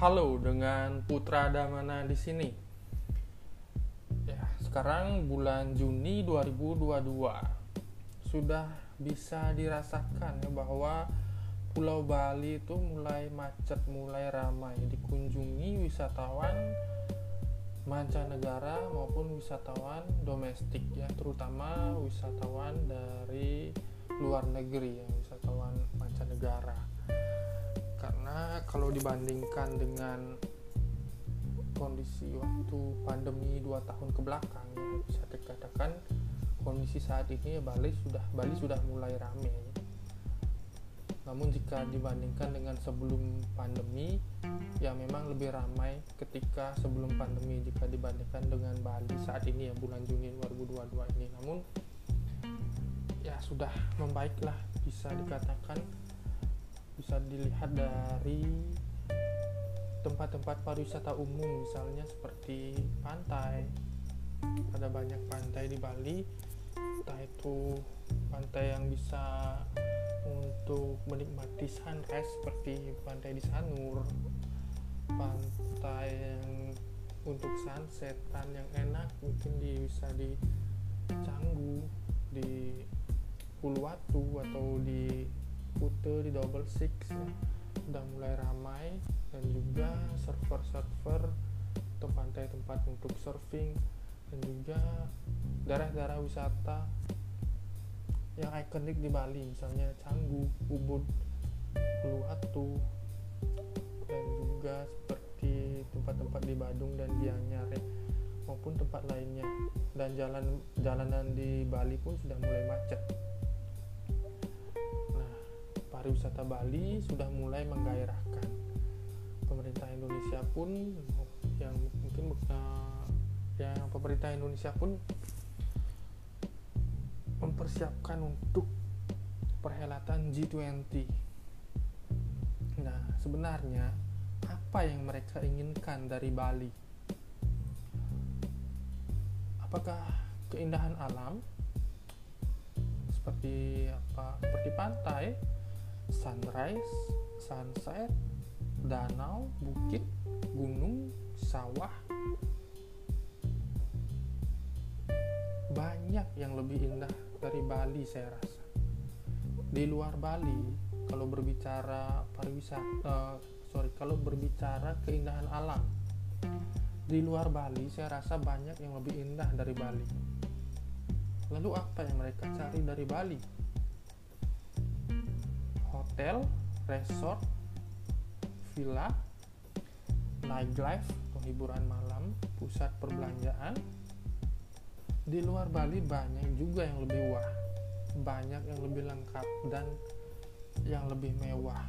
Halo dengan Putra Damana di sini. Ya, sekarang bulan Juni 2022. Sudah bisa dirasakan ya bahwa Pulau Bali itu mulai macet, mulai ramai dikunjungi wisatawan mancanegara maupun wisatawan domestik ya, terutama wisatawan dari luar negeri ya, wisatawan mancanegara karena kalau dibandingkan dengan kondisi waktu pandemi dua tahun ke belakang ya bisa dikatakan kondisi saat ini ya Bali sudah Bali sudah mulai ramai namun jika dibandingkan dengan sebelum pandemi ya memang lebih ramai ketika sebelum pandemi jika dibandingkan dengan Bali saat ini ya bulan Juni 2022 ini. Namun ya sudah membaiklah bisa dikatakan bisa dilihat dari tempat-tempat pariwisata umum misalnya seperti pantai. Ada banyak pantai di Bali. Entah itu pantai yang bisa untuk menikmati sunrise seperti pantai di Sanur pantai yang untuk sunsetan yang enak mungkin di, bisa di Canggu di Uluwatu atau di di Double Six ya, udah mulai ramai dan juga server-server atau pantai tempat untuk surfing dan juga daerah-daerah wisata yang ikonik di Bali misalnya Canggu, Ubud, Uluwatu dan juga seperti tempat-tempat di Badung dan Gianyar ya, maupun tempat lainnya. Dan jalan jalanan di Bali pun sudah mulai macet pariwisata Bali sudah mulai menggairahkan. Pemerintah Indonesia pun yang mungkin uh, yang pemerintah Indonesia pun mempersiapkan untuk perhelatan G20. Nah, sebenarnya apa yang mereka inginkan dari Bali? Apakah keindahan alam seperti apa? Seperti pantai, sunrise, sunset, danau, bukit, gunung, sawah. Banyak yang lebih indah dari Bali saya rasa. Di luar Bali, kalau berbicara pariwisata, uh, sorry, kalau berbicara keindahan alam, di luar Bali saya rasa banyak yang lebih indah dari Bali. Lalu apa yang mereka cari dari Bali? Hotel, resort, villa, nightlife, penghiburan malam, pusat perbelanjaan. Di luar Bali banyak juga yang lebih wah, banyak yang lebih lengkap dan yang lebih mewah.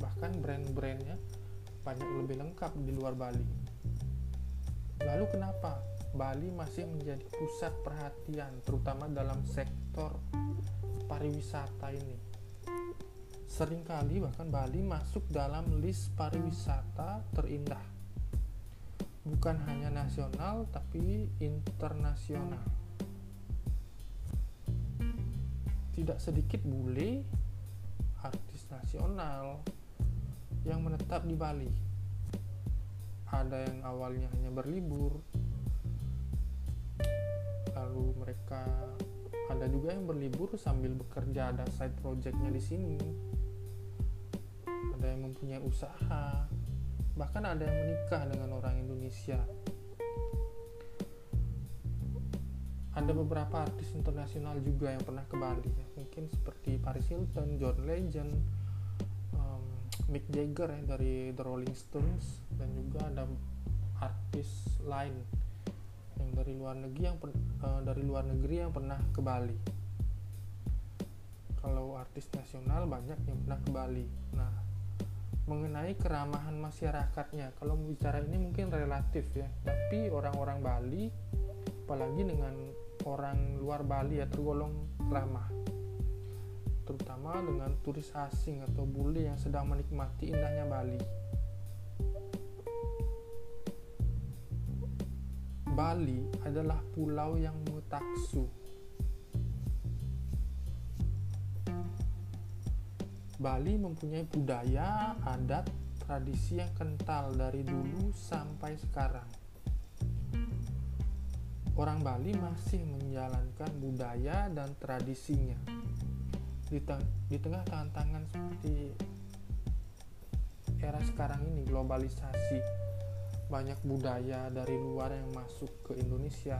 Bahkan brand-brandnya banyak lebih lengkap di luar Bali. Lalu kenapa Bali masih menjadi pusat perhatian terutama dalam sektor pariwisata ini? Seringkali bahkan Bali masuk dalam list pariwisata terindah. Bukan hanya nasional tapi internasional. Tidak sedikit bule artis nasional yang menetap di Bali. Ada yang awalnya hanya berlibur, lalu mereka ada juga yang berlibur sambil bekerja ada side projectnya di sini. Ada yang mempunyai usaha. Bahkan ada yang menikah dengan orang Indonesia. Ada beberapa artis internasional juga yang pernah ke Bali ya. mungkin seperti Paris Hilton, John Legend, um, Mick Jagger ya dari The Rolling Stones. Dan juga ada artis lain dari luar negeri yang uh, dari luar negeri yang pernah ke Bali. Kalau artis nasional banyak yang pernah ke Bali. Nah, mengenai keramahan masyarakatnya kalau bicara ini mungkin relatif ya tapi orang-orang Bali apalagi dengan orang luar Bali ya tergolong ramah terutama dengan turis asing atau bule yang sedang menikmati indahnya Bali Bali adalah pulau yang mutaksu Bali mempunyai budaya, adat, tradisi yang kental dari dulu sampai sekarang. Orang Bali masih menjalankan budaya dan tradisinya di, di tengah tantangan seperti era sekarang ini globalisasi banyak budaya dari luar yang masuk ke Indonesia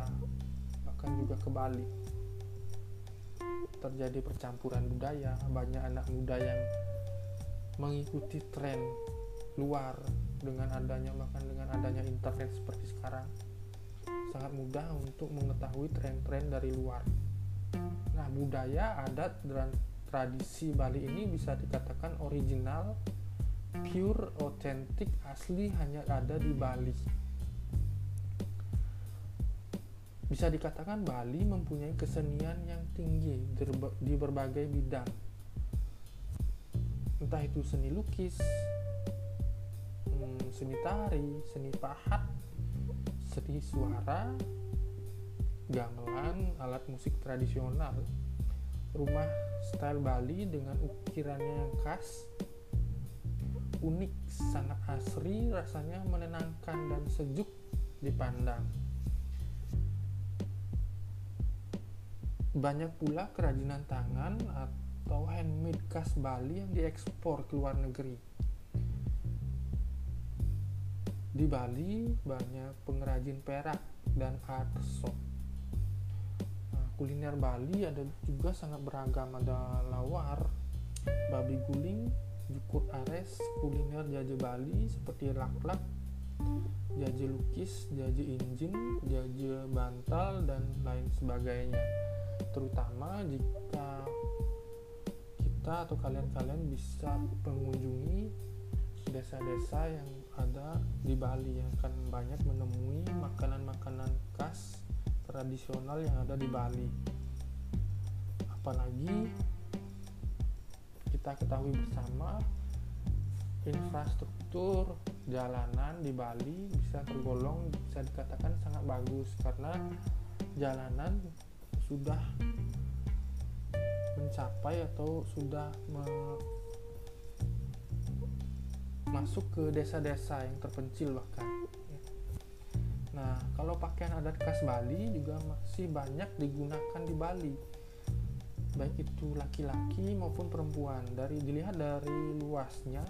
bahkan juga ke Bali. Terjadi percampuran budaya banyak anak muda yang mengikuti tren luar dengan adanya bahkan dengan adanya internet seperti sekarang. Sangat mudah untuk mengetahui tren-tren dari luar. Nah budaya adat dan tradisi Bali ini bisa dikatakan original pure otentik asli hanya ada di Bali. Bisa dikatakan Bali mempunyai kesenian yang tinggi di berbagai bidang. Entah itu seni lukis, hmm, seni tari, seni pahat, seni suara, gamelan, alat musik tradisional, rumah style Bali dengan ukirannya yang khas, unik, sangat asri, rasanya menenangkan dan sejuk dipandang. Banyak pula kerajinan tangan atau handmade khas Bali yang diekspor ke luar negeri. Di Bali banyak pengrajin perak dan art shop. Nah, kuliner Bali ada juga sangat beragam ada lawar, babi guling, jukut ares, kuliner jaje Bali seperti lak-lak, jaje lukis, jaje injin, jaje bantal dan lain sebagainya. Terutama jika kita atau kalian-kalian bisa mengunjungi desa-desa yang ada di Bali yang akan banyak menemui makanan-makanan khas tradisional yang ada di Bali. Apalagi kita ketahui bersama infrastruktur jalanan di Bali bisa tergolong bisa dikatakan sangat bagus karena jalanan sudah mencapai atau sudah me masuk ke desa-desa yang terpencil bahkan. Nah, kalau pakaian adat khas Bali juga masih banyak digunakan di Bali, baik itu laki-laki maupun perempuan. Dari dilihat dari luasnya,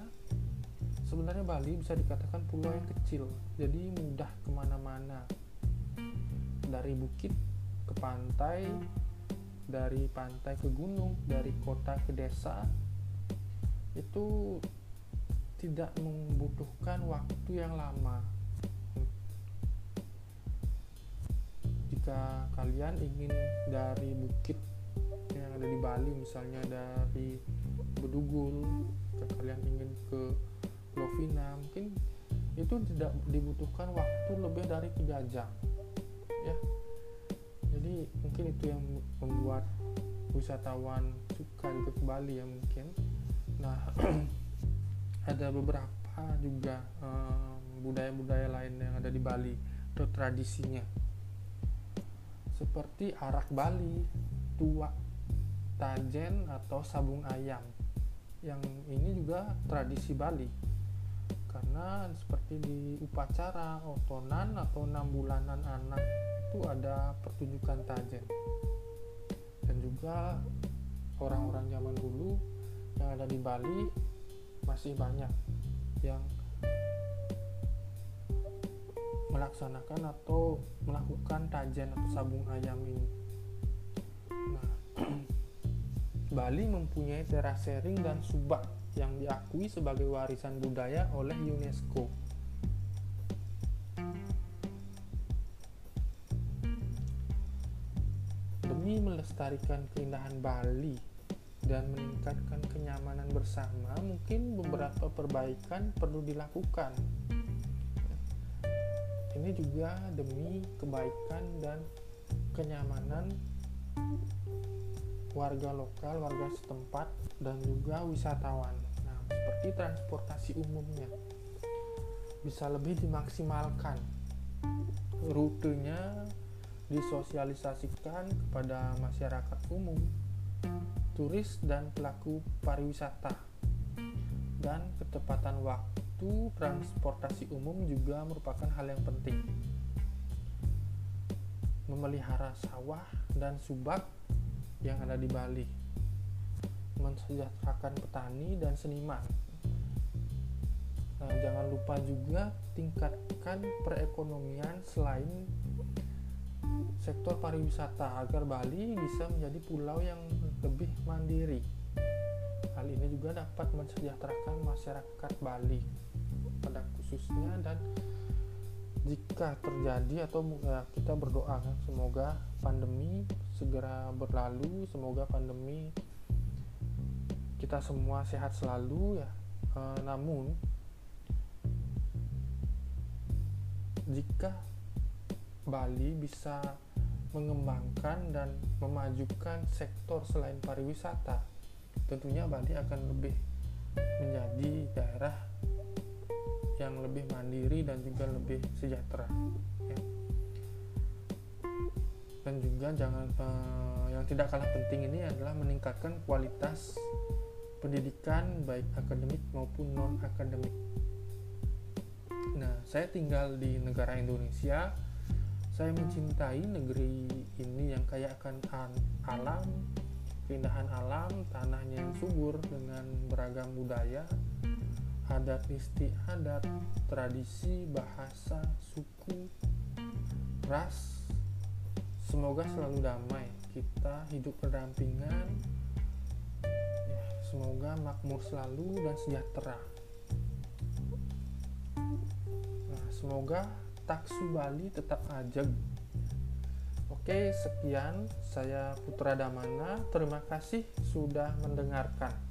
sebenarnya Bali bisa dikatakan pulau yang kecil, jadi mudah ke mana-mana. Dari bukit ke pantai, dari pantai ke gunung, dari kota ke desa, itu tidak membutuhkan waktu yang lama. Jika kalian ingin dari bukit yang ada di Bali, misalnya dari Bedugul, kalian ingin ke Lovina, mungkin itu tidak dibutuhkan waktu lebih dari tiga jam, ya. Jadi mungkin itu yang membuat wisatawan suka juga ke Bali ya mungkin. Nah ada beberapa juga budaya-budaya um, lain yang ada di Bali atau tradisinya. Seperti arak Bali tua tajen atau sabung ayam. Yang ini juga tradisi Bali. Karena seperti di upacara otonan atau enam bulanan anak itu ada pertunjukan tajen. Dan juga orang-orang zaman dulu yang ada di Bali masih banyak yang melaksanakan atau melakukan tajen atau sabung ayam ini. Nah, Bali mempunyai terasering dan subak yang diakui sebagai warisan budaya oleh UNESCO. Demi melestarikan keindahan Bali dan meningkatkan kenyamanan bersama, mungkin beberapa perbaikan perlu dilakukan. Ini juga demi kebaikan dan kenyamanan warga lokal, warga setempat, dan juga wisatawan. Nah, seperti transportasi umumnya bisa lebih dimaksimalkan. Rutenya disosialisasikan kepada masyarakat umum, turis dan pelaku pariwisata. Dan ketepatan waktu transportasi umum juga merupakan hal yang penting. Memelihara sawah dan subak yang ada di Bali. Mensejahterakan petani dan seniman. Nah, jangan lupa juga tingkatkan perekonomian selain sektor pariwisata agar Bali bisa menjadi pulau yang lebih mandiri. Hal ini juga dapat mensejahterakan masyarakat Bali pada khususnya dan jika terjadi atau ya, kita berdoa kan semoga pandemi segera berlalu, semoga pandemi kita semua sehat selalu ya. E, namun jika Bali bisa mengembangkan dan memajukan sektor selain pariwisata, tentunya Bali akan lebih menjadi daerah yang lebih mandiri dan juga lebih sejahtera. Ya. Dan juga jangan uh, yang tidak kalah penting ini adalah meningkatkan kualitas pendidikan baik akademik maupun non akademik. Nah, saya tinggal di negara Indonesia saya mencintai negeri ini yang kaya akan alam, keindahan alam, tanahnya yang subur dengan beragam budaya, adat istiadat, tradisi, bahasa, suku, ras. Semoga selalu damai. Kita hidup berdampingan. Ya, semoga makmur selalu dan sejahtera. Nah, semoga taksu Bali tetap ajeg. Oke, sekian saya Putra Damana. Terima kasih sudah mendengarkan.